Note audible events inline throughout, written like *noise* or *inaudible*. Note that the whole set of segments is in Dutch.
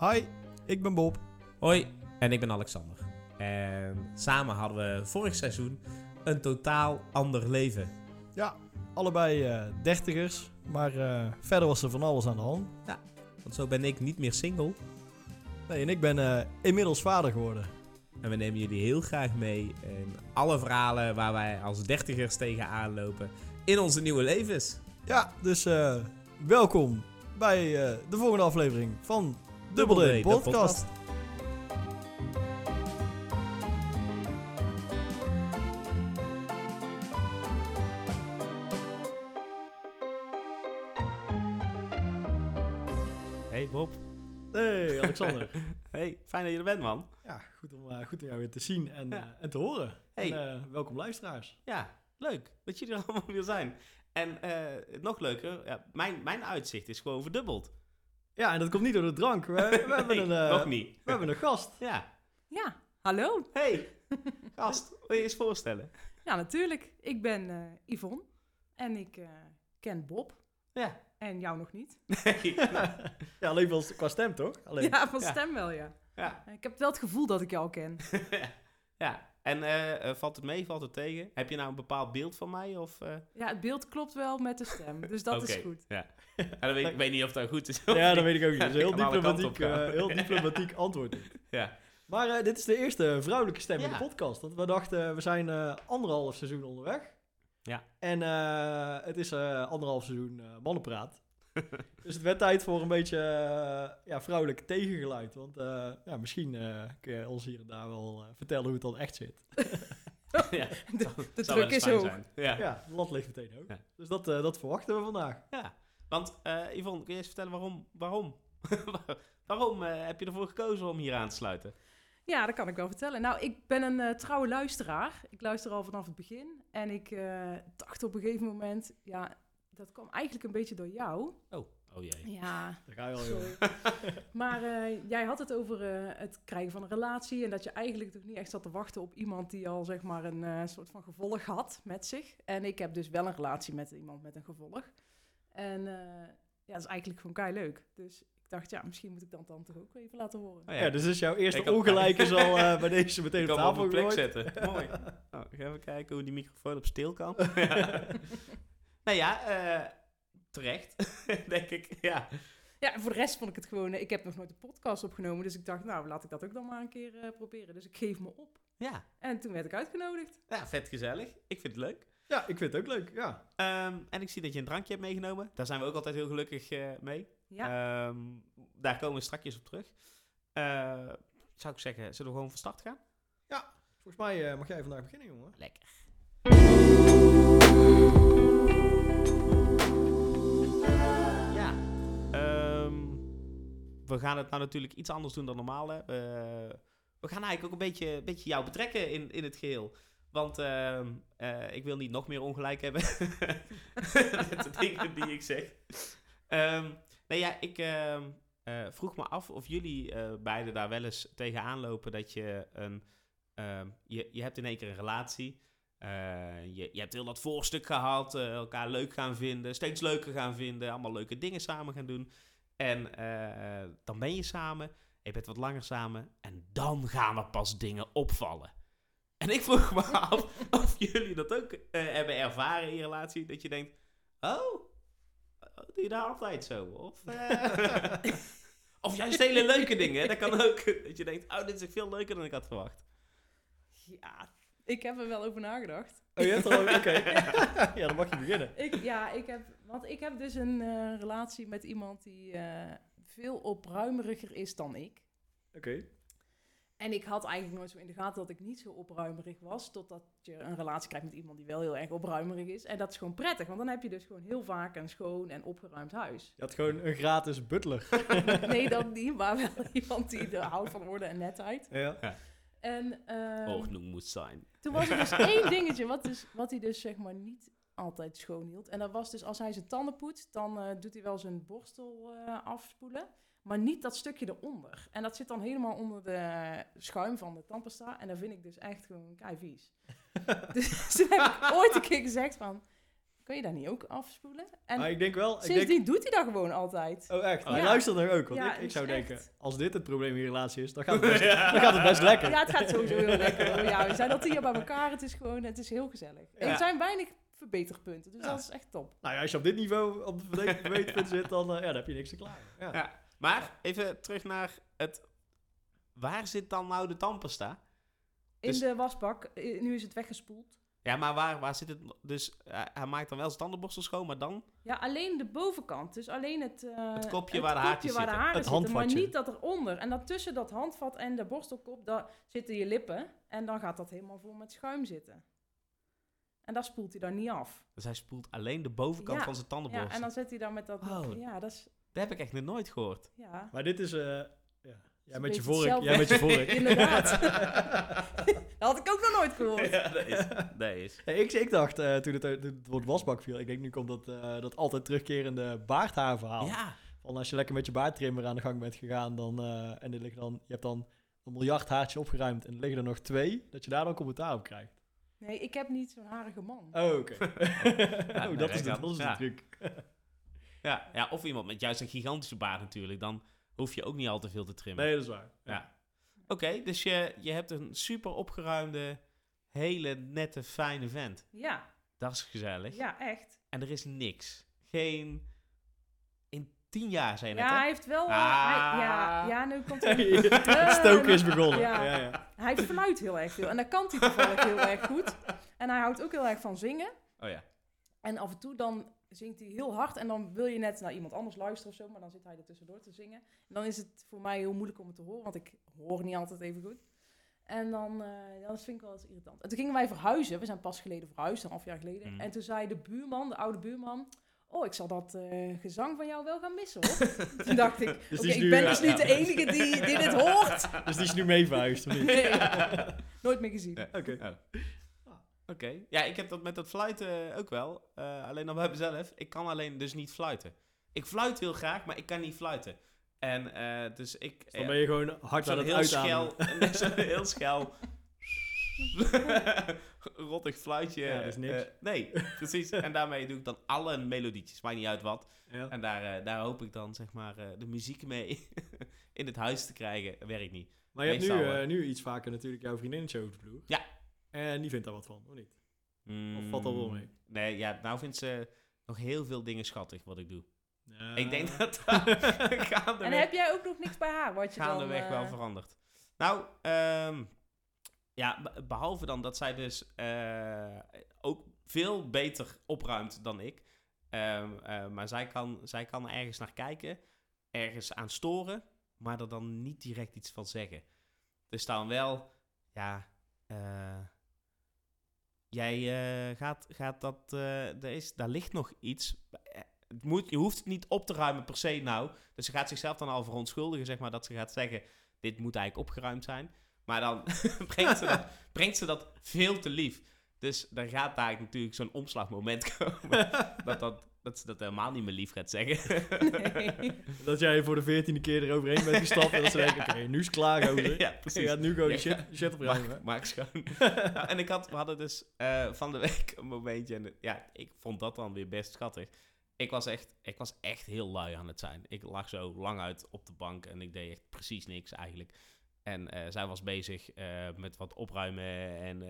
Hi, ik ben Bob. Hoi, en ik ben Alexander. En samen hadden we vorig seizoen een totaal ander leven. Ja, allebei eh, dertigers, maar eh, verder was er van alles aan de hand. Want zo ben ik niet meer single. Nee, en ik ben eh, inmiddels vader geworden. En we nemen jullie heel graag mee in alle verhalen waar wij als dertigers tegenaan lopen in onze nieuwe levens. Ja, dus welkom bij de volgende aflevering van Double D D, de Podcast. Hey Bob. Hey Alexander. *laughs* Hey, fijn dat je er bent man. ja, goed om, eh, goed om jou weer te zien en, Ja. eh, en te horen. Hey. En, eh, welkom luisteraars. Ja, leuk dat jullie er allemaal weer zijn. En eh, nog leuker, ja, mijn, mijn uitzicht is gewoon verdubbeld. Ja, en dat komt niet door de drank. We, we, *laughs* hebben, een, eh, nog niet. we hebben een gast. Ja, Ja, hallo. hey, gast, wil je eens voorstellen? Ja, natuurlijk. Ik ben eh, Yvonne en ik eh, ken Bob Ja. en jou nog niet. *laughs* Nee, nou, *laughs* ja, alleen wel qua stem toch? Alleen. Ja, van Ja. stem wel, ja. ja. Ik heb wel het gevoel dat ik jou ken. ja, en eh, eh, valt het mee, valt het tegen? Heb je nou een bepaald beeld van mij? Of, eh? Ja, het beeld klopt wel met de stem, dus dat is Oké, goed. Ja. *laughs* En dan weet, ik weet niet of dat goed is. Ja, dat weet ik ook niet. Dat is een *laughs* heel diplomatiek, heel *laughs* diplomatiek antwoord. Ja. Maar eh, dit is de eerste vrouwelijke stem in de podcast. Want we dachten, we zijn eh, anderhalf seizoen onderweg. Ja. En eh, het is eh, anderhalf seizoen eh, mannenpraat. *laughs* dus het werd tijd voor een beetje eh, ja, vrouwelijk tegengeluid. Want eh, ja, misschien eh, kun je ons hier en daar wel eh, vertellen hoe het dan echt zit. *laughs* ja. *laughs* De, de druk is hoog. zijn. Ja. Ja, de lat ligt meteen ook. Ja. Dus dat, eh, dat verwachten we vandaag. ja. Want uh, Yvonne, kun je eens vertellen waarom? Waarom, waarom eh, heb je ervoor gekozen om hier aan te sluiten? Ja, dat kan ik wel vertellen. Nou, ik ben een eh, trouwe luisteraar. Ik luister al vanaf het begin. En ik eh, dacht op een gegeven moment, ja, dat kwam eigenlijk een beetje door jou. Oh, oh jee. Ja, Daar ga je al, joh. *laughs* Maar eh, jij had het over eh, het krijgen van een relatie. En dat je eigenlijk toch niet echt zat te wachten op iemand die al zeg maar een eh, soort van gevolg had met zich. En ik heb dus wel een relatie met iemand met een gevolg. En eh, ja, dat is eigenlijk gewoon kei leuk. Dus ik dacht, ja, misschien moet ik dat dan toch ook even laten horen. Oh, Ja, dus is jouw eerste Ik ongelijk is al *laughs* eh, bij deze meteen Ik op op tafel een plek zetten. *laughs* Mooi. Oh, ik ga even kijken hoe die microfoon op stil kan. Ja. Nou ja, eh, terecht, *laughs* denk ik. Ja. Ja, en voor de rest vond ik het gewoon... eh, ik heb nog nooit een podcast opgenomen. Dus ik dacht, nou, laat ik dat ook dan maar een keer eh, proberen. Dus ik geef me op. Ja. En toen werd ik uitgenodigd. ja, vet gezellig. Ik vind het leuk. Ja, ik vind het ook leuk. Ja. Ehm, en ik zie dat je een drankje hebt meegenomen. Daar zijn we ook altijd heel gelukkig eh, mee. Ja, Ehm, daar komen we strakjes op terug. Eh, zou ik zeggen, zullen we gewoon van start gaan? Volgens mij eh, mag jij vandaag beginnen, jongen. Lekker. We gaan het nou natuurlijk iets anders doen dan normaal. Hè. Eh, we gaan eigenlijk ook een beetje, beetje jou betrekken in, in het geheel. Want ehm, eh, ik wil niet nog meer ongelijk hebben *laughs* met de dingen die ik zeg. Ehm, nee, ja, ik ehm, eh, vroeg me af of jullie beiden daar wel eens tegenaan lopen dat je een... je, je hebt in één keer een relatie. Je, je hebt heel dat voorstuk gehad, eh, elkaar leuk gaan vinden, steeds leuker gaan vinden, allemaal leuke dingen samen gaan doen. En eh, dan ben je samen, je bent wat langer samen en dan gaan er pas dingen opvallen. En ik vroeg me *laughs* af of jullie dat ook eh, hebben ervaren in je relatie, dat je denkt, oh, doe je daar altijd zo? Of, eh, *laughs* of juist hele leuke dingen, dat kan ook. Dat je denkt, oh, dit is veel leuker dan ik had verwacht. ja, ik heb er wel over nagedacht. Oh, je hebt er al... Oké. *laughs* ja, dan mag je beginnen. Ik, ja, ik heb, want ik heb dus een eh, relatie met iemand die eh, veel opruimeriger is dan ik. Oké. En ik had eigenlijk nooit zo in de gaten dat ik niet zo opruimerig was. Totdat je een relatie krijgt met iemand die wel heel erg opruimerig is. En dat is gewoon prettig, want dan heb je dus gewoon heel vaak een schoon en opgeruimd huis. Je had gewoon een gratis butler. *laughs* nee, dat niet, maar wel *laughs* iemand die er houdt van orde en netheid. ja. En ehm, Ordnung moet zijn. toen was er dus *laughs* één dingetje wat, dus, wat hij dus zeg maar niet altijd schoon hield. En dat was dus als hij zijn tanden poetst, dan eh, doet hij wel zijn borstel eh, afspoelen. Maar niet dat stukje eronder. En dat zit dan helemaal onder de schuim van de tandpasta. En dat vind ik dus echt gewoon kei vies. *laughs* dus *laughs* toen heb ik ooit een keer gezegd van... Kun je daar niet ook afspoelen? En Maar ik denk wel... Ik denk, sindsdien doet hij dat gewoon altijd. oh, echt? Oh, Hij luistert nog ook. Want Ja, ik, ik is zou echt. denken, als dit het probleem in je relatie is, dan gaat *laughs* het best, dan gaat het best lekker. Ja, het gaat sowieso heel lekker. hoor. Ja, we zijn al tien jaar bij elkaar. Het is gewoon, het is heel gezellig. Er zijn weinig verbeterpunten, dus Ja. dat is echt top. Nou ja, als je op dit niveau op de verde- *laughs* verbeterpunt zit, dan, eh, ja, dan heb je niks te klagen. Ja. Ja. Maar even terug naar het... Waar zit dan nou de tandpasta? In Dus- de wasbak, nu is het weggespoeld. Ja, maar waar, waar zit het... Dus eh, hij maakt dan wel zijn tandenborstel schoon, maar dan... Ja, alleen de bovenkant. Dus alleen het, eh, Het kopje waar de haartjes waar de zitten. haren Het zitten, maar handvatje. niet dat eronder. En dat tussen dat handvat en de borstelkop, daar zitten je lippen. En dan gaat dat helemaal vol met schuim zitten. En daar spoelt hij dan niet af. Dus hij spoelt alleen de bovenkant Ja, van zijn Ja, tandenborstel. en dan zet hij dan met dat... Oh. Ja, dat is... Dat heb ik echt nog nooit gehoord. Ja. Maar dit is... eh ja. Jij met je vork. hetzelfde. Jij met je vork. *laughs* *laughs* Inderdaad. *laughs* dat had ik ook nog nooit gehoord. Ja, dat is... Dat is. Hey, ik, ik dacht, eh, toen, het, toen het woord wasbak viel, ik denk nu komt dat, eh, dat altijd terugkerende baardhaarverhaal. Ja. Van als je lekker met je baardtrimmer aan de gang bent gegaan, dan, eh, en er liggen dan, je hebt dan een miljard haartjes opgeruimd en er liggen er nog twee, dat je daar dan commentaar op krijgt. Nee, ik heb niet zo'n harige man. Oh, oké. Ja, *laughs* oh, dat is de, dat is de Ja. truc. Ja, ja, of iemand met juist een gigantische baard natuurlijk. Dan hoef je ook niet al te veel te trimmen. Nee, dat is waar. Ja. Oké, dus je, je hebt een super opgeruimde, hele nette, fijne vent. Ja, Dat is gezellig. ja, echt. En er is niks. Geen... Tien jaar, net, Ja, hij heeft wel... eh, Ah. hij, ja, ja, nu komt. *laughs* Het stoken is begonnen. Ja. Ja. Ja, Hij fluit heel erg veel. En dat kan hij toevallig heel erg goed. En hij houdt ook heel erg van zingen. Oh ja. En af en toe dan zingt hij heel hard. En dan wil je net naar iemand anders luisteren of zo. Maar dan zit hij er tussendoor te zingen. En dan is het voor mij heel moeilijk om het te horen. Want ik hoor niet altijd even goed. En dan, eh, ja, dat vind ik wel eens irritant. En toen gingen wij verhuizen. We zijn pas geleden verhuisd, een half jaar geleden. Mm. En toen zei de buurman, de oude buurman... Oh, ik zal dat eh, gezang van jou wel gaan missen, hoor. *laughs* toen dacht ik, Dus oké, ik ben ja, dus niet ja. de enige die, *laughs* die dit hoort. Dus die is nu mee verhuisd, of niet? *laughs* Nee. Nooit meer gezien. Ja. Oké. Oké. Ja, ik heb dat met dat fluiten ook wel. Eh, alleen dan bij mezelf. Ik kan alleen dus niet fluiten. Ik fluit heel graag, maar ik kan niet fluiten. En eh, dus ik... Dus dan ben je gewoon hard aan het heel uitademen. schel, heel schel, rottig fluitje. Ja, dat is niks. eh, nee, precies. En daarmee doe ik dan alle melodietjes, maakt niet uit wat. Ja. En daar, eh, daar hoop ik dan zeg maar eh, de muziek mee *laughs* in het huis te krijgen. Werkt niet. Maar je hebt nu, nu iets vaker natuurlijk jouw vriendinnetje over de vloer. Ja. En die vindt daar wat van, of niet? Mm, Of valt dat wel mee? Nee, ja, nou vindt ze nog heel veel dingen schattig wat ik doe. Ja. Ik denk dat *laughs* dat *laughs* En heb jij ook nog niks bij haar? Wat je dan, gaandeweg eh, wel verandert. Nou, ehm, ja, be- behalve dan dat zij dus eh, ook veel beter opruimt dan ik. Ehm, eh, maar zij kan, zij kan ergens naar kijken, ergens aan storen, maar er dan niet direct iets van zeggen. Dus dan wel, ja, eh, jij gaat, gaat dat, er is, daar ligt nog iets. Het moet, je hoeft het niet op te ruimen per se nou. Dus ze gaat zichzelf dan al verontschuldigen, zeg maar, dat ze gaat zeggen, dit moet eigenlijk opgeruimd zijn. Maar dan *laughs* brengt, ze dat, brengt ze dat veel te lief. Dus dan gaat daar natuurlijk zo'n omslagmoment *laughs* komen. dat, dat, dat ze dat helemaal niet meer lief gaat zeggen. Nee. Dat jij voor de veertiende keer eroverheen bent gestapt en dat ze denken, oké, nu is het klaar, *laughs* gozer. ja, Je precies. gaat nu gewoon Ja. shit, shit opruimen. Maak, maak schoon. Nou, en ik had, we hadden dus eh, van de week een momentje. En ja, ik vond dat dan weer best schattig. Ik was, echt, ik was echt heel lui aan het zijn. Ik lag zo lang uit op de bank en ik deed echt precies niks eigenlijk. En eh, zij was bezig eh, met wat opruimen en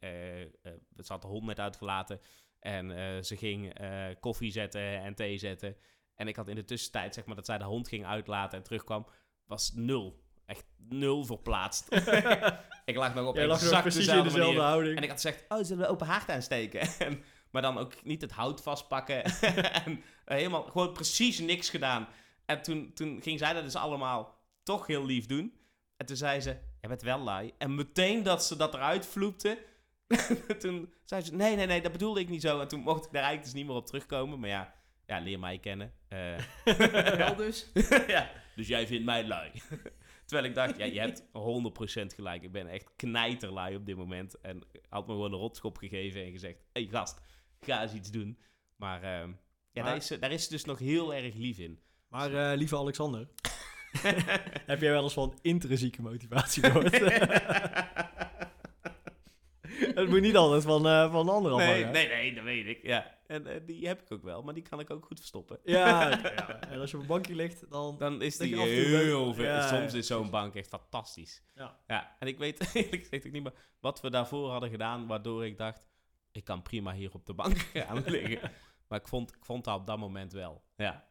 eh eh, ze had de hond net uitgelaten. En ze ging koffie zetten en thee zetten. En ik had in de tussentijd, zeg maar, dat zij de hond ging uitlaten en terugkwam, was nul. Echt nul verplaatst. *laughs* ik lag nog op Jij exact precies in dezelfde dezelfde manier. houding. En ik had gezegd, oh, zullen we open haard aansteken? *laughs* En, maar dan ook niet het hout vastpakken. *laughs* en helemaal gewoon precies niks gedaan. En toen, toen ging zij dat dus allemaal toch heel lief doen. En toen zei ze, je bent wel lui. En meteen dat ze dat eruit vloepte, *laughs* toen zei ze, nee, nee, nee, dat bedoelde ik niet zo. En toen mocht ik daar eigenlijk dus niet meer op terugkomen. Maar ja, ja leer mij kennen. Eh, *laughs* Wel dus. *laughs* ja, dus jij vindt mij lui. Terwijl ik dacht, ja, je hebt 100% gelijk. Ik ben echt knijterlui op dit moment. En had me gewoon een rotschop gegeven en gezegd... Hé hey, gast, ga eens iets doen. Maar, ehm, ja, Maar- Daar, is, ze- daar is ze dus nog heel erg lief in. Maar eh, lieve Alexander, *laughs* heb jij wel eens van intrinsieke motivatie gehoord? *laughs* het moet niet altijd van, eh van de andere Nee, afhangen. nee, nee, dat weet ik. Ja. En eh, die heb ik ook wel, maar die kan ik ook goed verstoppen. Ja, *laughs* en als je op een bankje ligt, dan... Dan is die heel veel. Ja, Soms ja, is zo'n bank echt fantastisch. Ja. Ja, en ik weet eerlijk gezegd ook niet meer wat we daarvoor hadden gedaan, waardoor ik dacht, ik kan prima hier op de bank gaan liggen. Maar ik vond, ik vond dat op dat moment wel. Ja.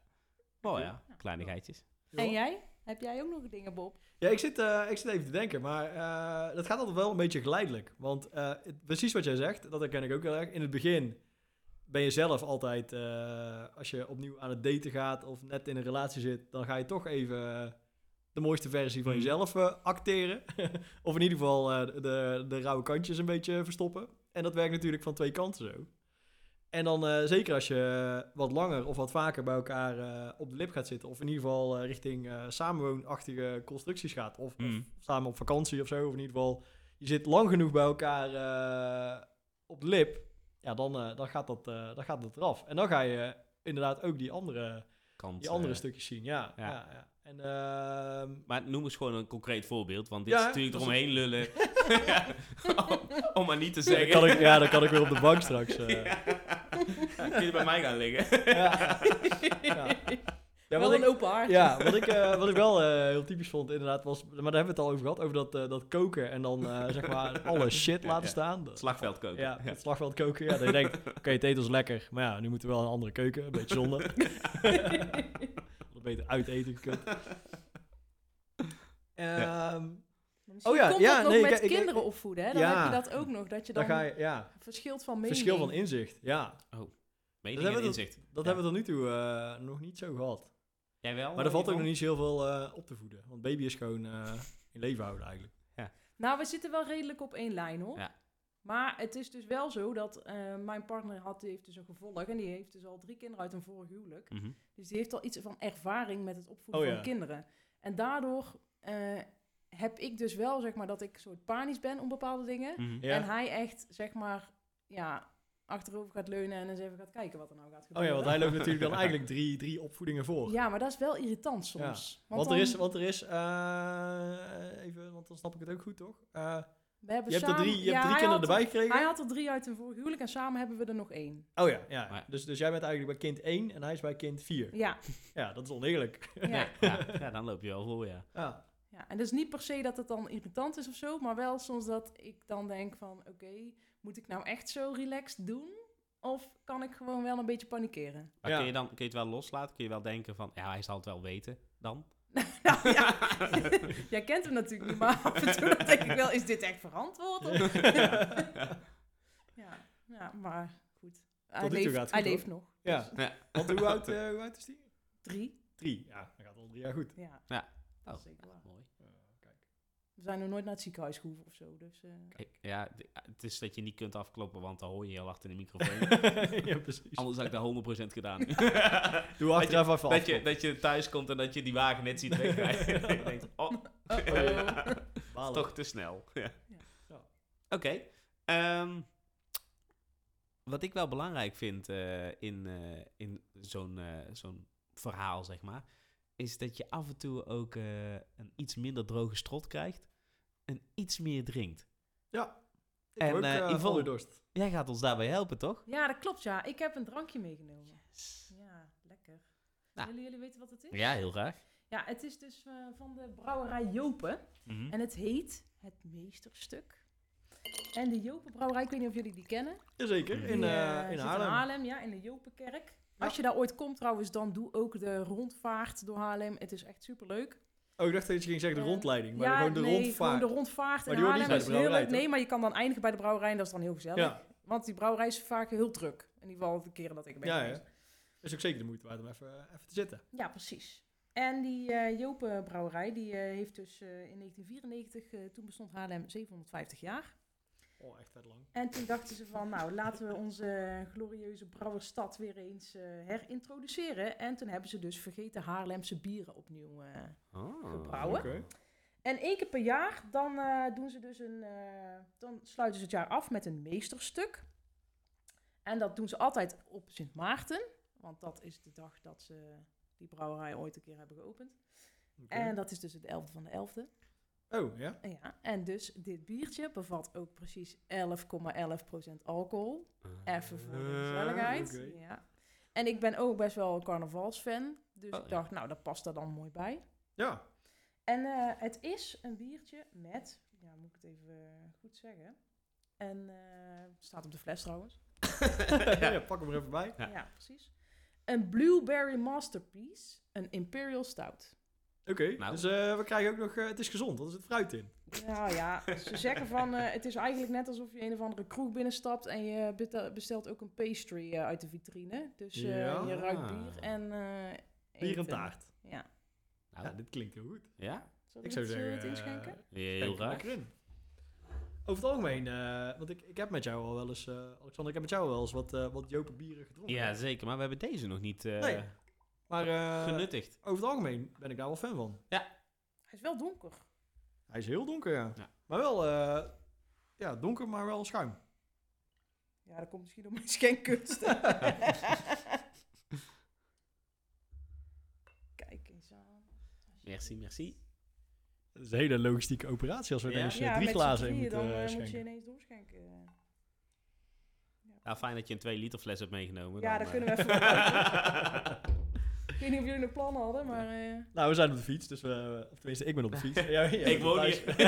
Oh ja, kleinigheidjes. En jij? Heb jij ook nog dingen, Bob? Ja, ik zit, eh, ik zit even te denken, maar eh, dat gaat altijd wel een beetje geleidelijk. Want eh, het- precies wat jij zegt, dat herken ik ook heel erg. In het begin ben je zelf altijd, eh, als je opnieuw aan het daten gaat of net in een relatie zit, dan ga je toch even de mooiste versie van Mhm. jezelf eh, acteren. *laughs* of in ieder geval eh, de, de rauwe kantjes een beetje verstoppen. En dat werkt natuurlijk van twee kanten zo. En dan eh, zeker als je wat langer of wat vaker bij elkaar eh, op de lip gaat zitten. Of in ieder geval eh, richting eh, samenwoonachtige constructies gaat. Of, of Mm. samen op vakantie of zo. Of in ieder geval, je zit lang genoeg bij elkaar eh, op de lip. Ja, dan, eh, dan, gaat dat, eh, dan gaat dat eraf. En dan ga je inderdaad ook die andere, Kant, die andere eh, stukjes zien. Ja, ja. ja. ja, En ehm, Maar noem eens gewoon een concreet voorbeeld, want dit Ja, is natuurlijk is- eromheen lullen. *laughs* *laughs* om, om maar niet te zeggen. kan ik, ja, dan kan ik weer op de bank straks. *laughs* eh. Ja. Kun je bij mij gaan liggen? ja. *laughs* Ja. Ja, Wel wat een open hart. ja, wat ik, *laughs* eh, wat ik wel eh, heel typisch vond, inderdaad, was. Maar daar hebben we het al over gehad. Over dat, eh, dat koken en dan eh, zeg maar *laughs* alle shit Ja, laten ja. staan. Dat- Slagveld koken. Ja, het slagveld koken. Ja, dat je denkt, oké, het eten is lekker. Maar ja, nu moeten we wel een andere keuken. Een beetje zonde. Wat beter uit eten gekund. Ehm, Oh ja, komt ja, dat nog nee, met ik- ik- kinderen opvoeden, hè? Dan Ja. heb je dat ook nog, dat je dan dan ga je, ja, verschilt van mening. verschil van inzicht. Ja, Mening en inzicht. dat Ja. hebben we tot nu toe eh, nog niet zo gehad. Jij wel? Maar er valt ook nog niet zo heel veel eh, op te voeden. Want baby is gewoon eh, in leven houden eigenlijk. Nou, we zitten wel redelijk op één lijn, hoor. Ja. Maar het is dus wel zo dat eh, mijn partner had, die heeft dus een gevolg. En die heeft dus al drie kinderen uit een vorig huwelijk. Mhm. Dus die heeft al iets van ervaring met het opvoeden Oh, van ja. kinderen. En daardoor eh, heb ik dus wel, zeg maar, dat ik soort panisch ben om bepaalde dingen. Mhm. Ja. En hij echt, zeg maar, ja, achterover gaat leunen en eens even gaat kijken wat er nou gaat Oh gebeuren. ja, want hij loopt natuurlijk dan *laughs* eigenlijk drie, drie opvoedingen voor. Ja, maar dat is wel irritant soms. Want, dan- er is, want er is eh, even, want dan snap ik het ook goed, toch? Eh, we hebben je hebt er drie, je ja, hebt drie kinderen er- erbij gekregen? Hij had er drie uit een vorig huwelijk en samen hebben we er nog één. Oh ja, ja. Ja. Dus, dus jij bent eigenlijk bij kind 1 en hij is bij kind 4. Ja, *laughs* Ja, dat is oneerlijk. ja. Ja. Ja. ja, dan loop je wel voor, ja. Ja. ja. En dus niet per se dat het dan irritant is of zo, maar wel soms dat ik dan denk van, oké, moet ik nou echt zo relaxed doen? Of kan ik gewoon wel een beetje panikeren? Maar Ja. kun, je dan, kun je het wel loslaten? Kun je wel denken van, ja, hij zal het wel weten dan? *laughs* nou ja, *laughs* jij kent hem natuurlijk niet, maar af en toe dan denk ik wel, is dit echt verantwoord? Of? *laughs* ja, ja, maar goed. Hij, leeft, hij leeft nog. ja. Ja. Want hoe oud, eh, hoe oud is die? Drie? Drie. Ja, dat gaat al drie jaar goed. Ja, Ja. dat Oh, is zeker waar. Mooi. Zijn nog nooit naar het ziekenhuis gehoeven of zo, dus... eh, Kijk, ja, het is dat je niet kunt afkloppen, want dan hoor je heel in de microfoon. *laughs* ja, precies. Anders had ik dat 100% gedaan. *laughs* Doe achteraf even dat, je, dat je thuis komt en dat je die wagen net ziet wegrijden. en je denkt, oh, *laughs* toch te snel. Ja. Ja. Oké. ehm, wat ik wel belangrijk vind eh, in, eh, in zo'n eh, zo'n verhaal, zeg maar, is dat je af en toe ook eh, een iets minder droge strot krijgt en iets meer drinkt. Ja. Ik En, ook Yvonne- alweer dorst. Jij gaat ons daarbij helpen, toch? Ja, dat klopt, ja. Ik heb een drankje meegenomen. Ja, lekker. Nou. Willen jullie weten wat het is? Ja, heel graag. Ja, het is dus eh, van de brouwerij Jopen. Mhm. En het heet Het Meesterstuk. En de Jopen brouwerij, ik weet niet of jullie die kennen. Jazeker, in, Die, eh, eh, in Haarlem. ja, in de Jopenkerk. Als je daar ooit komt trouwens, dan doe ook de rondvaart door Haarlem. Het is echt superleuk. Oh, ik dacht dat je ging zeggen de Eh, rondleiding, maar ja, gewoon de nee, rondvaart. gewoon de rondvaart Maar in Haarlem. bij is de heel leuk. Nee, maar je kan dan eindigen bij de brouwerij en dat is dan heel gezellig. Ja, Want die brouwerij is vaak heel druk. In ieder geval de keren dat ik er ben ja, geweest. is ook zeker de moeite waard om even, even te zitten. Ja, precies. En die eh Jopen brouwerij, die eh, heeft dus eh, in 1994, eh, toen bestond Haarlem 750 jaar. Oh, echt vet lang. En toen dachten ze van, nou, laten we onze glorieuze brouwerstad weer eens eh, herintroduceren. En toen hebben ze dus vergeten Haarlemse bieren opnieuw. eh. Oh. Gebrouwen. En één keer per jaar, dan eh, doen ze dus een, eh, dan sluiten ze het jaar af met een meesterstuk. En dat doen ze altijd op Sint Maarten, want dat is de dag dat ze die brouwerij ooit een keer hebben geopend. En dat is dus de 11e van de 11e. Oh, ja? Ja, en dus dit biertje bevat ook precies 11,11% alcohol. Even voor de gezelligheid. oké. Ja. En ik ben ook best wel een carnavalsfan. Dus Oh, ik ja. dacht, nou, dat past er dan mooi bij. Ja. En eh, het is een biertje met, ja, moet ik het even eh, goed zeggen. En eh, staat op de fles trouwens. *laughs* ja. pak hem er even bij. Ja. Ja, precies. Een Blueberry Masterpiece, een Imperial Stout. Oké, Nou. dus eh, we krijgen ook nog... eh, het is gezond, want er zit fruit in. Nou ja, ze zeggen van, eh, het is eigenlijk net alsof je een of andere kroeg binnenstapt en je bestelt ook een pastry uit de vitrine. Dus eh, Ja. je ruikt bier en eh Bier en taart. Ja. Nou, Ja, dit klinkt heel goed. ja? Zullen Ik zou het, zeggen... het inschenken? Heel graag. in. Over het algemeen, eh, want ik, ik heb met jou al wel eens... eh, Alexander, ik heb met jou al wel eens wat, eh wat Jopen bieren gedronken. Ja, zeker. Maar we hebben deze nog niet eh, Nee. Maar eh, genuttigd. over het algemeen ben ik daar wel fan van. Hij is wel donker. Hij is heel donker, ja. Ja. Maar wel... eh, ja, donker, maar wel schuim. Ja, dat komt misschien door mijn schenkkunst. Kijk eens aan. Merci, merci. Dat is een hele logistieke operatie als we Ja. ineens eh, Ja, drie glazen in moeten dan eh, eh, moet je schenken. ineens doorschenken. Nou, fijn dat je een 2 liter fles hebt meegenomen. Ja, dan, dat kunnen we *laughs* even weet niet of jullie nog plannen hadden, maar... eh, Nou, we zijn op de fiets, dus we... Of tenminste, ik ben op de fiets. *laughs* Ja, Ik woon hier. *laughs*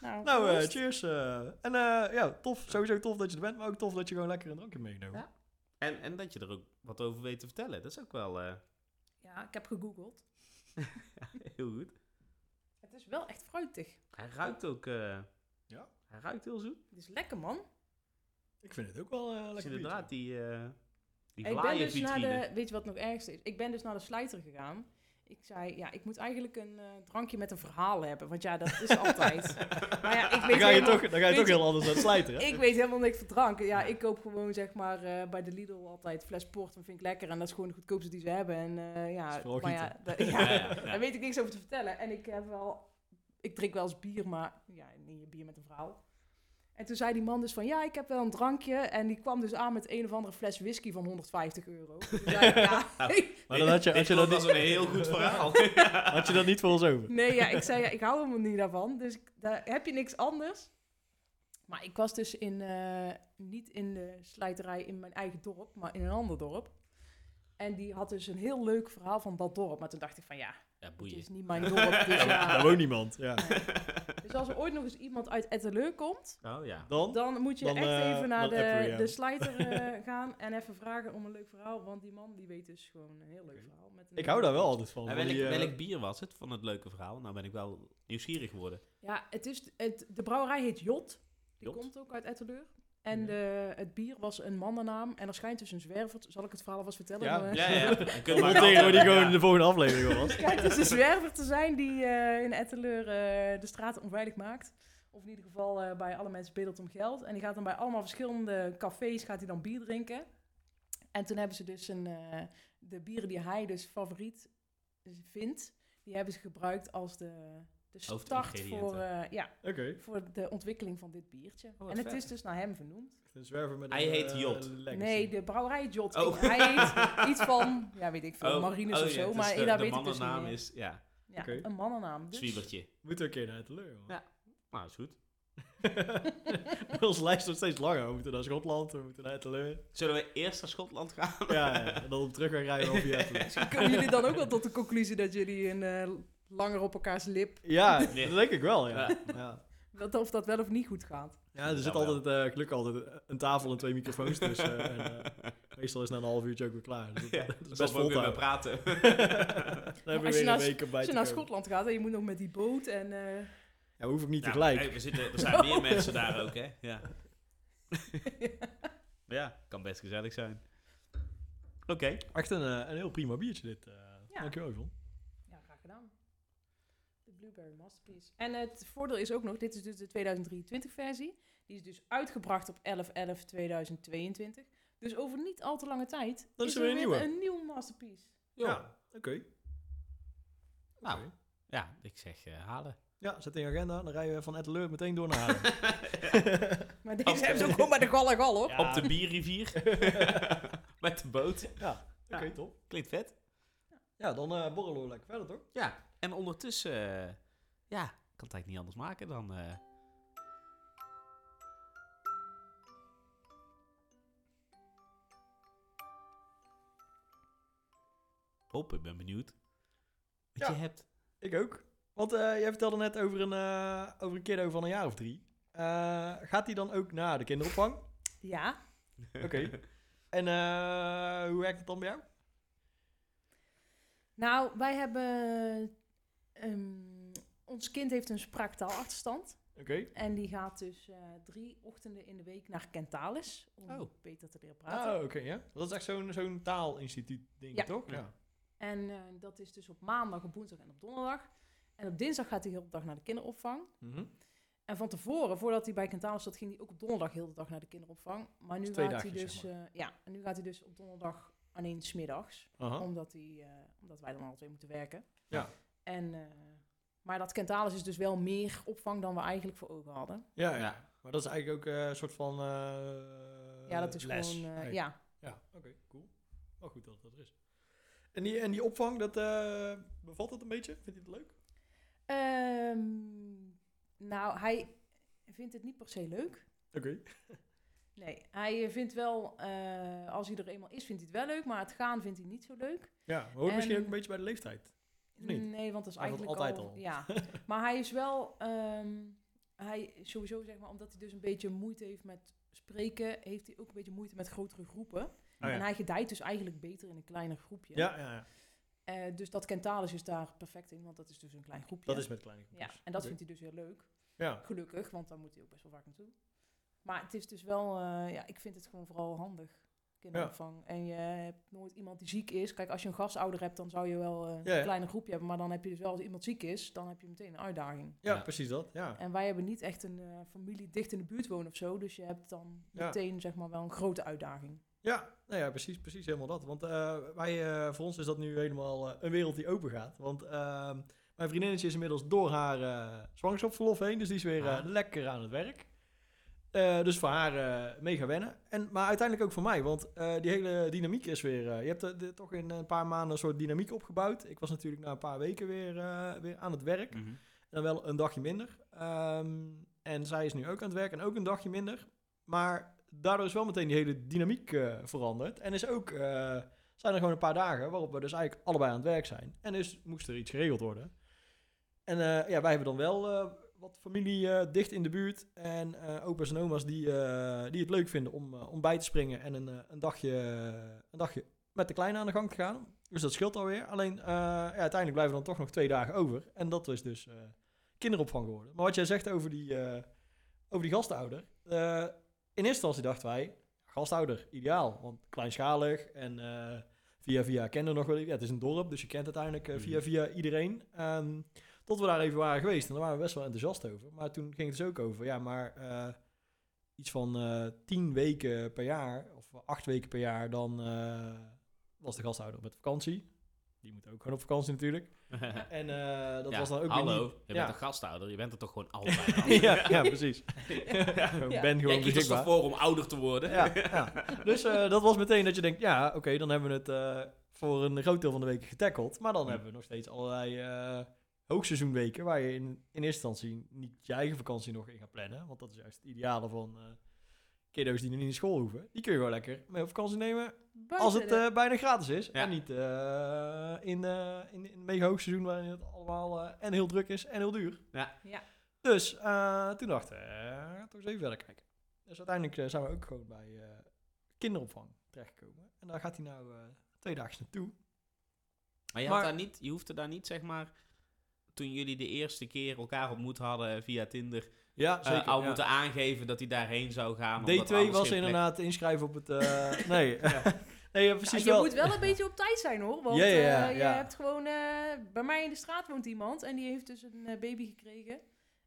nou, Nou, eh, cheers. eh. en eh, ja, tof. Sowieso tof dat je er bent, maar ook tof dat je gewoon lekker een drankje meegenomen. Ja. En, en dat je er ook wat over weet te vertellen. Dat is ook wel eh, Ja, ik heb gegoogeld. *laughs* heel goed. Het is wel echt fruitig. Hij ruikt ook... eh, Ja? Hij ruikt heel zoet. Het is lekker, man. Ik vind het ook wel eh Dus lekker inderdaad die, eh die ik ben dus naar de... Weet je wat nog ergste is? Ik ben dus naar de slijter gegaan. Ik zei, ja, ik moet eigenlijk een eh, drankje met een verhaal hebben. Want ja, dat is altijd. *laughs* maar ja, ik Dan weet ga je helemaal- toch, dan ga je toch heel anders aan slijten? *laughs* Ik weet helemaal niks van dranken. Ja, ik koop gewoon zeg maar eh, bij de Lidl altijd fles port. Dat vind ik lekker. En dat is gewoon de goedkoopste die ze hebben. En eh, ja, maar ja, da- *laughs* Ja, ja, ja, ja. daar weet ik niks over te vertellen. En ik heb wel, ik drink wel eens bier, maar ja, niet bier met een vrouw. En toen zei die man dus van, ja, ik heb wel een drankje. En die kwam dus aan met een of andere fles whisky van 150 euro. Toen zei *laughs* ik, ja, Maar dan had je, had je, dat, klopt niet, een heel goed verhaal. *laughs* had je dat niet voor ons over. Nee, ja, ik zei, ja, ik hou helemaal niet daarvan. Dus ik- daar heb je niks anders. Maar ik was dus in, eh, niet in de slijterij in mijn eigen dorp, maar in een ander dorp. En die had dus een heel leuk verhaal van dat dorp. Maar toen dacht ik van, ja, Ja, het boeien. is niet mijn dorp. Dus, Daar *laughs* ja. woont niemand, ja. dus als er ooit nog eens iemand uit Etteleur komt, Oh ja. Dan? dan moet je Dan, echt eh, even naar dan appen we de, de slijter eh, *laughs* gaan en even vragen om een leuk verhaal. Want die man die weet dus gewoon een heel leuk verhaal. Met een Ik hou daar wel altijd van. En van welk, die, eh, welk bier was het van het leuke verhaal? Nou ben ik wel nieuwsgierig geworden. Ja, het is, het, de brouwerij heet Jot. Die Jot? komt ook uit Etteleur. En Ja. de, het bier was een mannennaam. En er schijnt dus een zwerver... Zal ik het verhaal alvast vertellen? Ja. Eh, Ja, ja. *laughs* Ik kunnen moet we tegen die gewoon in de volgende aflevering was. *laughs* Er schijnt dus een zwerver te zijn die eh, in Etteleur eh, de straten onveilig maakt. Of in ieder geval eh, bij alle mensen bedelt om geld. En die gaat dan bij allemaal verschillende cafés gaat hij dan bier drinken. En toen hebben ze dus een, eh, de bieren die hij dus favoriet vindt, die hebben ze gebruikt als de, de start voor, eh, ja, voor de ontwikkeling van dit biertje. wat en het vet. is dus naar hem vernoemd. Een zwerver met Hij een, heet eh, Jot. legacy. Nee, de brouwerij Jot. Oh. Hij heet iets van, ja weet ik veel, Oh, marines oh of zo. maar de, daar de weet ik dus niet meer. is, ja, een mannennaam. Dus. zwiebertje. Moeten we een keer naar het teleur. Ja. Nou, is goed. *laughs* Onze lijst wordt steeds langer. We moeten naar Schotland, we moeten naar het teleur. Zullen we eerst naar Schotland gaan? Ja, ja, en dan op terug gaan rijden over je *laughs* teleur. Komen jullie dan ook wel tot de conclusie dat jullie een eh, langer op elkaars lip, Ja, *laughs* Nee. dat denk ik wel, ja. Ja. ja. dat, of dat wel of niet goed gaat? Ja, er zit altijd, eh gelukkig altijd een tafel en twee microfoons tussen. en, eh, *laughs* meestal is na een half uurtje ook weer klaar. Dus dat, Ja, dat is best vol weer praten. *laughs* Dan als je weer naar een S- week om bij Als te je naar komen. Schotland gaat en je moet nog met die boot en... eh, Ja, we hoeven ook niet Ja, tegelijk. hey, we zitten, er zijn meer mensen daar ook, hè? Ja. ja, kan best gezellig zijn. Oké. Echt een, eh, een heel prima biertje dit. eh Ja. Dankjewel, Yvonne. Blueberry Masterpiece. En het voordeel is ook nog, dit is dus de 2023 versie. Die is dus uitgebracht op 11-11-2022. Dus over niet al te lange tijd Dan is er er weer een nieuwe. een nieuwe Masterpiece. Ja, oké. Nou. Ja, ik zeg eh, halen. Ja, zet in je agenda. Dan rijden we van Etteleur meteen door naar Haarlem. *laughs* Maar deze hebben ze ook gewoon bij de gal en gal, hoor. Ja. Op de bierrivier. *laughs* Met de boot. ja, oké, Ja. top. Klinkt vet. Ja, dan eh borrelen we lekker verder, toch? Ja, en ondertussen eh, ja, ik kan het eigenlijk niet anders maken dan... eh, Hop, ik ben benieuwd. Wat Ja. je hebt. Ik ook. Want eh, jij vertelde net over een, eh over een kiddo van een jaar of drie. Eh, gaat hij dan ook naar de kinderopvang? Ja, Oké. *laughs* En eh, hoe werkt het dan bij jou? nou, wij hebben... ehm, ons kind heeft een spraaktaalachterstand. Oké. En die gaat dus eh, drie ochtenden in de week naar Kentalis. Om Oh. beter te leren praten. Ah, oké, ja. Dat is echt zo'n zo'n taalinstituut ding, Ja. toch? Ja. En eh, dat is dus op maandag, op woensdag en op donderdag. En op dinsdag gaat hij heel de dag naar de kinderopvang. Mhm. En van tevoren, voordat hij bij Kentalis zat, ging hij ook op donderdag heel de dag naar de kinderopvang. Maar nu twee gaat hij dus, zeg eh, ja, en nu gaat hij dus op donderdag alleen smiddags. Aha. Omdat, hij, eh, omdat wij dan twee moeten werken. Ja. En, eh, maar dat Kentalis is dus wel meer opvang dan we eigenlijk voor ogen hadden. Ja, ja. Maar dat is eigenlijk ook eh, een soort van eh, ja, dat is les. gewoon, eh, Nee. ja. Ja, oké, cool. Wel goed dat dat er is. En die, en die opvang, dat bevalt het een beetje? Vindt hij het leuk? Ehm, nou, hij vindt het niet per se leuk. Oké. Nee, hij vindt wel, als hij er eenmaal is, vindt hij het wel leuk, maar het gaan vindt hij niet zo leuk. Ja, hoort En- misschien ook een beetje bij de leeftijd. Niet? Nee, want dat is Hij eigenlijk altijd al, al. Ja, *laughs* maar hij is wel, ehm, hij sowieso zeg maar, omdat hij dus een beetje moeite heeft met spreken, heeft hij ook een beetje moeite met grotere groepen. Oh, ja. En hij gedijt dus eigenlijk beter in een kleiner groepje. Ja, ja, ja. Eh, dus dat Kentalis is daar perfect in, want dat is dus een klein groepje. Dat is met kleine Ja, groepjes. en dat vindt hij dus heel leuk. Ja, Gelukkig, want daar moet hij ook best wel vaak naartoe. Maar het is dus wel, eh, ja, ik vind het gewoon vooral handig, kinderopvang. En je hebt nooit iemand die ziek is. Kijk, als je een gastouder hebt, dan zou je wel eh, Ja, ja. een kleine groepje hebben. Maar dan heb je dus wel, als iemand ziek is, dan heb je meteen een uitdaging. ja, Ja. precies dat. Ja. En wij hebben niet echt een eh, familie dicht in de buurt wonen of zo. Dus je hebt dan Ja. meteen, zeg maar, wel een grote uitdaging. Ja, nou ja, precies, precies helemaal dat. Want eh, wij, eh, voor ons is dat nu helemaal eh, een wereld die open gaat. Want ehm, mijn vriendinnetje is inmiddels door haar zwangerschapsverlof heen, dus die is weer Ah. lekker aan het werk. Eh, dus voor haar eh mega wennen. En, maar uiteindelijk ook voor mij, want eh, die hele dynamiek is weer... je hebt er- toch in een paar maanden een soort dynamiek opgebouwd. Ik was natuurlijk na een paar weken weer, weer aan het werk. Mhm. En dan wel een dagje minder. Ehm, en zij is nu ook aan het werk en ook een dagje minder. Maar daardoor is wel meteen die hele dynamiek veranderd. En is ook, zijn er gewoon een paar dagen waarop we dus eigenlijk allebei aan het werk zijn. En dus moest er iets geregeld worden. En ja, wij hebben dan wel wat familie eh, dicht in de buurt. En eh opa's en oma's die, eh, die het leuk vinden om, om bij te springen en een, een, dagje, een dagje met de kleine aan de gang te gaan. Dus dat scheelt alweer. Alleen ja, uiteindelijk blijven dan toch nog twee dagen over. En dat is dus kinderopvang geworden. Maar wat jij zegt over die, over die gastouder. in eerste instantie dachten wij, gastouder, ideaal. Want kleinschalig en via via kenden we nog wel. Ja, het is een dorp, dus je kent uiteindelijk via Mhm. via iedereen. Ehm, tot we daar even waren geweest. En daar waren we best wel enthousiast over. Maar toen ging het dus ook over, ja, maar eh, iets van eh, tien weken per jaar, of acht weken per jaar, dan eh, was de gasthouder met vakantie. Die moet ook gewoon op vakantie natuurlijk. *laughs* En eh, dat Ja, was dan ook Hallo, niet- je ja. bent een gasthouder, je bent er toch gewoon *laughs* altijd ja, ja, precies. *laughs* Ja. ben gewoon Jij kiest er beschikbaar. toch voor om ouder te worden? Ja, ja. Dus eh, dat was meteen dat je denkt, ja, oké, dan hebben we het eh, voor een groot deel van de week getackeld. Maar dan Hm. hebben we nog steeds allerlei eh, hoogseizoenweken waar je in, in eerste instantie niet je eigen vakantie nog in gaat plannen. Want dat is juist het ideale van eh kiddo's die nu niet naar school hoeven. Die kun je gewoon lekker mee op vakantie nemen als het eh, bijna gratis is. Ja. En niet eh, in, eh, in, in een mega hoogseizoen waarin het allemaal eh, en heel druk is en heel duur. de- ja. Dus eh, toen dachten we, eh, toch eens even verder kijken. Dus uiteindelijk zijn we ook gewoon bij eh, kinderopvang terechtgekomen. En daar gaat hij nou eh, twee dagen naartoe. Maar je, Maar- had daar niet, je hoefde daar niet, zeg maar, toen jullie de eerste keer elkaar ontmoet hadden via Tinder, Ja, eh, zeker. al ja. moeten aangeven dat hij daarheen zou gaan. omdat D2 anders was inderdaad inschrijven op het... eh, *laughs* nee, *laughs* nee ja, precies Ja, je wel. moet wel een beetje op tijd zijn hoor. Want Ja, ja, ja, eh, je ja. hebt gewoon. eh, bij mij in de straat woont iemand en die heeft dus een baby gekregen.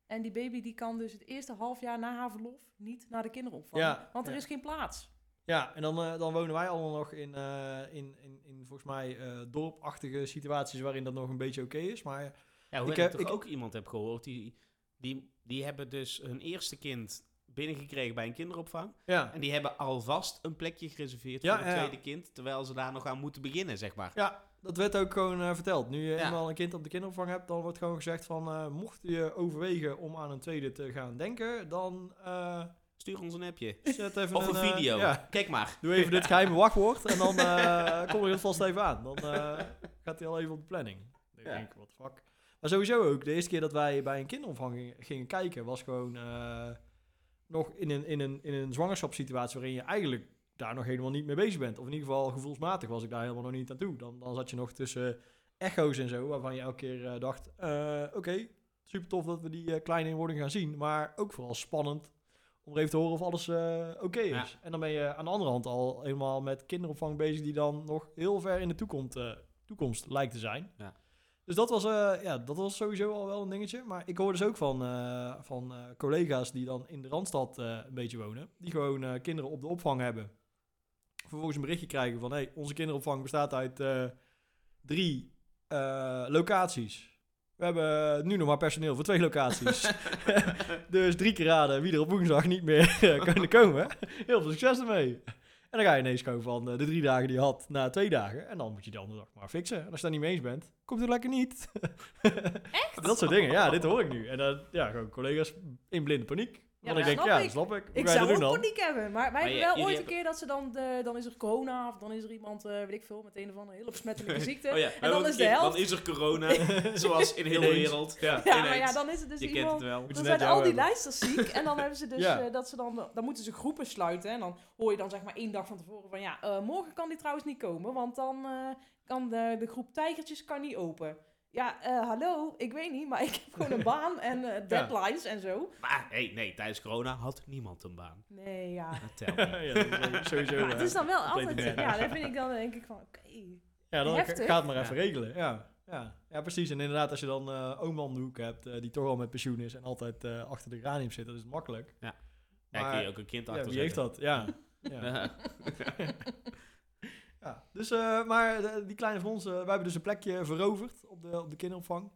En die baby die kan dus het eerste half jaar na haar verlof niet naar de kinderopvang. Ja, want er ja. is geen plaats. Ja, en dan, eh, dan wonen wij allemaal nog in, eh, in, in, in volgens mij eh dorpachtige situaties waarin dat nog een beetje oké is. Maar Ja, hoe Ik ik, heb- toch ik- ook iemand heb gehoord, die, die, die hebben dus hun eerste kind binnengekregen bij een kinderopvang. Ja. En die hebben alvast een plekje gereserveerd Ja, voor het tweede kind. Terwijl ze daar nog aan moeten beginnen, zeg maar. Ja, dat werd ook gewoon eh, verteld. Nu je Ja. eenmaal een kind op de kinderopvang hebt, dan wordt gewoon gezegd van... eh, mocht je overwegen om aan een tweede te gaan denken, dan eh, Stuur ons een appje. zet even *laughs* Of een eh, video. ja, Kijk maar. doe even dit *laughs* geheime wachtwoord en dan eh kom je het vast even aan. Dan eh, gaat hij al even op de planning. Ik Ja. denk, the fuck. Maar sowieso ook, de eerste keer dat wij bij een kinderopvang gingen, kijken, was gewoon eh, nog in een, in, een, in een zwangerschapssituatie waarin je eigenlijk daar nog helemaal niet mee bezig bent. Of in ieder geval gevoelsmatig was ik daar helemaal nog niet aan toe. Dan, dan zat je nog tussen echo's en zo, waarvan je elke keer eh, dacht, eh, oké, super tof dat we die eh, kleine in wording gaan zien. Maar ook vooral spannend om even te horen of alles eh, oké is. Ja. En dan ben je aan de andere hand al helemaal met kinderopvang bezig die dan nog heel ver in de toekomst, eh, toekomst lijkt te zijn. Ja. Dus dat was, eh, ja, dat was sowieso al wel een dingetje. Maar ik hoor dus ook van, eh, van eh, collega's die dan in de Randstad een beetje wonen. Die gewoon kinderen op de opvang hebben. Vervolgens een berichtje krijgen van... Hey, onze kinderopvang bestaat uit drie locaties. We hebben nu nog maar personeel voor twee locaties. *laughs* *laughs* dus drie keer raden wie er op woensdag niet meer kunnen komen. Heel veel succes ermee. En dan ga je ineens gewoon van eh, de drie dagen die je had naar twee dagen. En dan moet je de andere dag maar fixen. En als je daar niet mee eens bent, komt het lekker niet. *laughs* Echt? Dat soort dingen. Ja, dit hoor ik nu. En dan, ja, gewoon collega's in blinde paniek. Ja, Want ik denk, snap ja, dat snap ik. Hoe Ik ga je zou ook doen dan? paniek hebben. Maar wij Maar hebben je- wel jullie ooit een hebben- keer dat ze dan... De, dan is er corona of dan is er iemand, eh, weet ik veel, met een of andere hele besmettelijke *laughs* ziekte. Oh ja, en dan is de helft... Dan is er corona, *laughs* zoals in heel de Ineens. wereld. Ja. ja, maar ja, dan is het dus Je kent iemand... het wel. Moet je Dan net zijn jou al die hebben. lijsters ziek en dan hebben ze *laughs* dus Ja. eh, dat ze dan, dan moeten ze groepen sluiten en dan hoor je dan zeg maar één dag van tevoren van ja, eh, morgen kan die trouwens niet komen, want dan eh, kan de, de groep tijgertjes kan niet open. Ja, eh, hallo, ik weet niet, maar *laughs* ik heb gewoon een baan en eh, deadlines en zo. Maar hey, nee, tijdens corona had niemand een baan. Nee, ja. Me. *laughs* ja, dat is sowieso. Maar eh, het is dan wel altijd, nergens. ja, dan vind ik dan denk ik van oké. Ja, dan Heftig. ga het maar even Ja. regelen. Ja. Ja. ja, precies. En inderdaad, als je dan eh oom om de hoek hebt eh, die toch al met pensioen is en altijd eh, achter de granium zit, dat is makkelijk. Ja, Maar, kun je ook een kind ja, achter wie heeft dat? Ja. *laughs* ja. Ja. Dus, eh, maar eh, die kleine van ons, wij hebben dus een plekje veroverd op de, op de kinderopvang.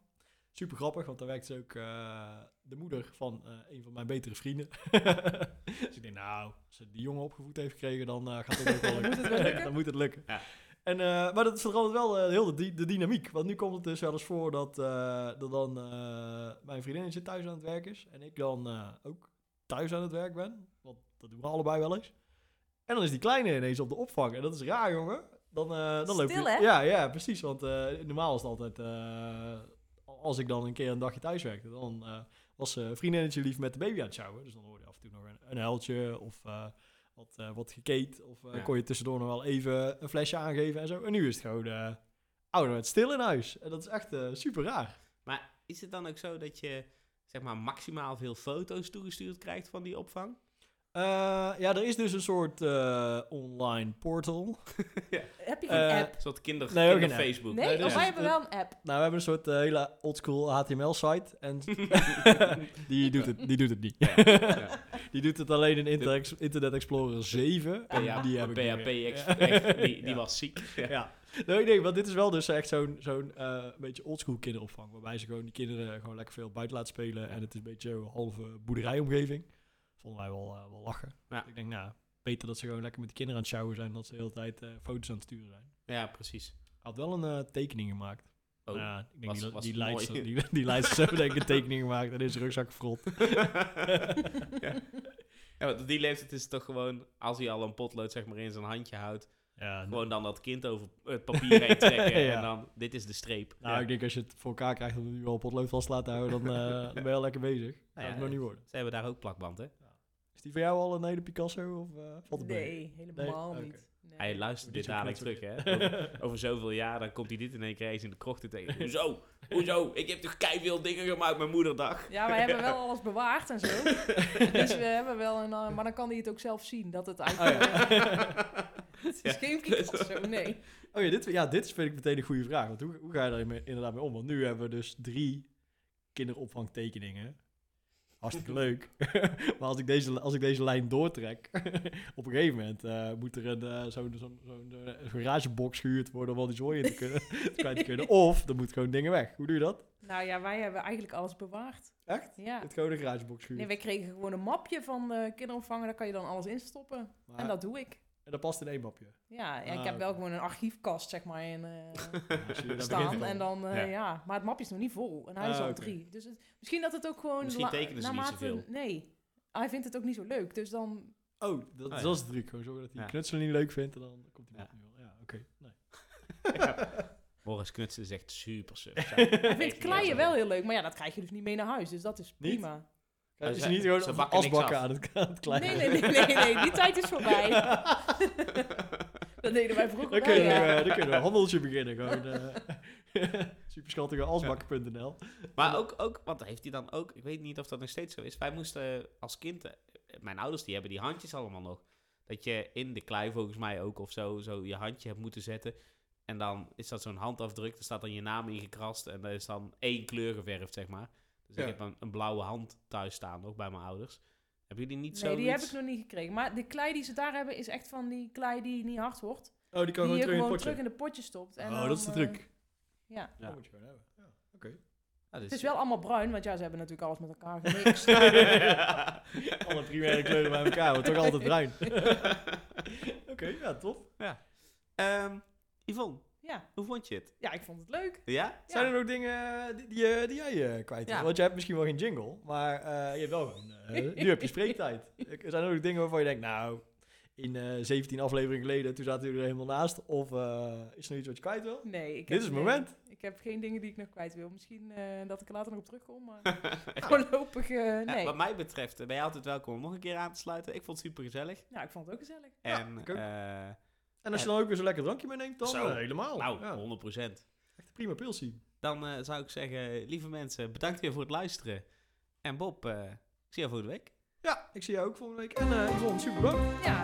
Super grappig, want daar werkt ze ook eh, de moeder van eh, een van mijn betere vrienden. *laughs* dus ik denk, nou, als ze die jongen opgevoed heeft gekregen, dan eh, gaat het ook wel *laughs* lukken. Moet het wel lukken? *laughs* dan moet het lukken. Ja. En, eh, maar dat verandert wel eh, heel de, de dynamiek. Want nu komt het dus wel eens voor dat, eh, dat dan eh, mijn vriendinnetje thuis aan het werk is. En ik dan eh, ook thuis aan het werk ben. Want dat doen we allebei wel eens. En dan is die kleine ineens op de opvang. En dat is raar, jongen. Dan, eh dan loop Stil, je... hè? Ja, ja, precies. Want eh, normaal is het altijd... eh, als ik dan een keer een dagje thuis werkte, dan eh, was eh vriendinnetje lief met de baby aan het sjouwen. Dus dan hoorde je af en toe nog een, een huiltje of eh, wat, eh, wat gekeet. Of eh, Ja. kon je tussendoor nog wel even een flesje aangeven en zo. En nu is het gewoon uh, ouderwet stil in huis. En dat is echt eh, super raar. Maar is het dan ook zo dat je zeg maar maximaal veel foto's toegestuurd krijgt van die opvang? Eh, ja, er is dus een soort eh, online portal. *laughs* Heb je Eh, app? Een soort kinder, Nee, kinder. Facebook. Nee, nee, of dus wij hebben wel een app. Nou, we hebben een soort eh, hele oldschool HTML-site. En *laughs* die, doet het, die doet het niet. Ja. *laughs* Die doet het alleen in Inter Internet Explorer 7. En Ja, die heb ik niet PHP, echt, die, die Ja. was ziek. Ja. Ja. Nee, nee, want dit is wel dus echt zo'n zo'n eh, een beetje oldschool kinderopvang. Waarbij ze gewoon die kinderen gewoon lekker veel buiten laten spelen. En het is een beetje een halve boerderijomgeving. Vonden wij wel, eh, wel lachen. Ja. Ik denk, nou, beter dat ze gewoon lekker met de kinderen aan het sjouwen zijn. Dan dat ze de hele tijd eh, foto's aan het sturen zijn. ja, precies. Hij had wel een eh, tekening gemaakt. Oh. ja, ik denk was- die, was die, leidster, *laughs* die, die denk ik een tekening gemaakt en zijn rugzak gefrot. *laughs* ja. ja, die leeftijd is het toch gewoon, als hij al een potlood zeg maar in zijn handje houdt, Ja, gewoon dan dat kind over het *laughs* papier heen trekken Ja. en dan, dit is de streep. nou, Ja. ik denk als je het voor elkaar krijgt om nu al potlood vast te laten houden, dan, dan ben je al lekker bezig. Dat Nou nog niet worden. Ze hebben daar ook plakband, hè? Is die voor jou al een hele Picasso of eh valt het mee? Nee, helemaal Nee? niet. Nee. Hij luistert dit dadelijk terug, hè? *laughs* Over, over zoveel jaar, dan komt hij dit in één keer eens in de krocht tegen. Hoezo? Hoezo? Ik heb toch veel dingen gemaakt met moederdag? Ja, wij hebben wel *laughs* alles bewaard en zo. *laughs* dus we hebben wel een... eh, maar dan kan hij het ook zelf zien, dat het Oh, eigenlijk... ja. het is geen Picasso, nee. oh ja, dit, ja, dit vind ik meteen een goede vraag. Want hoe, hoe ga je daar inderdaad mee om? Want nu hebben we dus drie kinderopvangtekeningen. Hartstikke leuk. *laughs* maar als ik, deze, als ik deze lijn doortrek, *laughs* op een gegeven moment eh, moet er een eh, zo'n zo'n eh, garagebox gehuurd worden om al die zooi in te kunnen, *laughs* kwijt te kunnen. Of er moet gewoon dingen weg. Hoe doe je dat? Nou ja, wij hebben eigenlijk alles bewaard. Echt? Ja. Het gewoon een garagebox gehuurd. Nee, wij kregen gewoon een mapje van kinderopvang. Daar kan je dan alles in stoppen. Maar- En dat doe ik. En dat past in één mapje. Ja, en Ah, ik heb wel gewoon een archiefkast, zeg maar, in, eh, *laughs* Ja, *laughs* staan. En dan, eh, Ja. ja. Maar het mapje is nog niet vol. En hij is Ah, al drie. Dus het, misschien dat het ook gewoon... Misschien tekenen ze niet zoveel. Nee. Hij vindt het ook niet zo leuk. Dus dan... Oh, dat, Ah, dat is de truc. Gewoon zorgen dat hij Ja. knutselen niet leuk vindt en dan komt hij Ja. niet wel. Ja, oké. Nee. *laughs* Boris Knutsen is echt super suf. Hij vindt kleien wel heel leuk. Maar ja, dat krijg je dus niet mee naar huis. Dus dat is prima. Ja, is niet gewoon bakken asbakken aan het, aan het kleinen? Nee, nee, nee, nee, nee. Die tijd is voorbij. *laughs* dat deden wij vroeger Dan kunnen, we, ja. dan kunnen we een handeltje beginnen. Gewoon, eh *laughs* superschattige asbakken.nl. Maar ook, ook, want heeft hij dan ook, ik weet niet of dat nog steeds zo is. Wij moesten als kind, eh, mijn ouders die hebben die handjes allemaal nog. Dat je in de klei volgens mij ook of zo, zo je handje hebt moeten zetten. En dan is dat zo'n handafdruk, er staat dan je naam ingekrast en er is dan één kleur geverfd, zeg maar. Dus Ja. ik heb een, een blauwe hand thuis staan, ook bij mijn ouders. Hebben jullie niet zo Nee, die heb ik nog niet gekregen. Maar de klei die ze daar hebben is echt van die klei die niet hard wordt. Oh, die kan die je gewoon terug in het gewoon potje. terug in de potje stopt. En oh, dan, dat is de eh, truc. ja. Dat moet je gewoon hebben. Ja, oké. Het is wel allemaal bruin, want ja, ze hebben natuurlijk alles met elkaar *laughs* gemixt. Alle primaire kleuren bij elkaar, maar toch altijd bruin. *laughs* Oké, ja, tof. Ehm, Yvonne, ja. hoe vond je het? ja, ik vond het leuk. Ja? Zijn er nog dingen die, die, die jij eh, kwijt wil? Ja. Want je hebt misschien wel geen jingle, maar eh, je hebt wel gewoon... eh, *laughs* nu heb je spreektijd. Zijn er nog dingen waarvan je denkt, nou... In eh 17 afleveringen geleden, toen zaten jullie er helemaal naast. Of eh, is er nog iets wat je kwijt wil? Nee, ik Dit heb, is het nee, moment. Ik heb geen dingen die ik nog kwijt wil. Misschien eh, dat ik er later nog op terugkom, maar *laughs* *laughs* voorlopig eh, Ja, nee. wat mij betreft eh, ben je altijd welkom om nog een keer aan te sluiten. Ik vond het super gezellig. Ja, ik vond het ook gezellig. En ik ook. eh, En als je dan ook weer zo'n lekker drankje meeneemt, dan Zo. eh, helemaal. nou, ja, 100%. echt een prima pilsie. Dan eh, zou ik zeggen, lieve mensen, bedankt weer voor het luisteren. En Bob, eh, ik zie jou volgende week. Ja, ik zie jou ook volgende week. En eh Yvonne, super bedankt. Ja,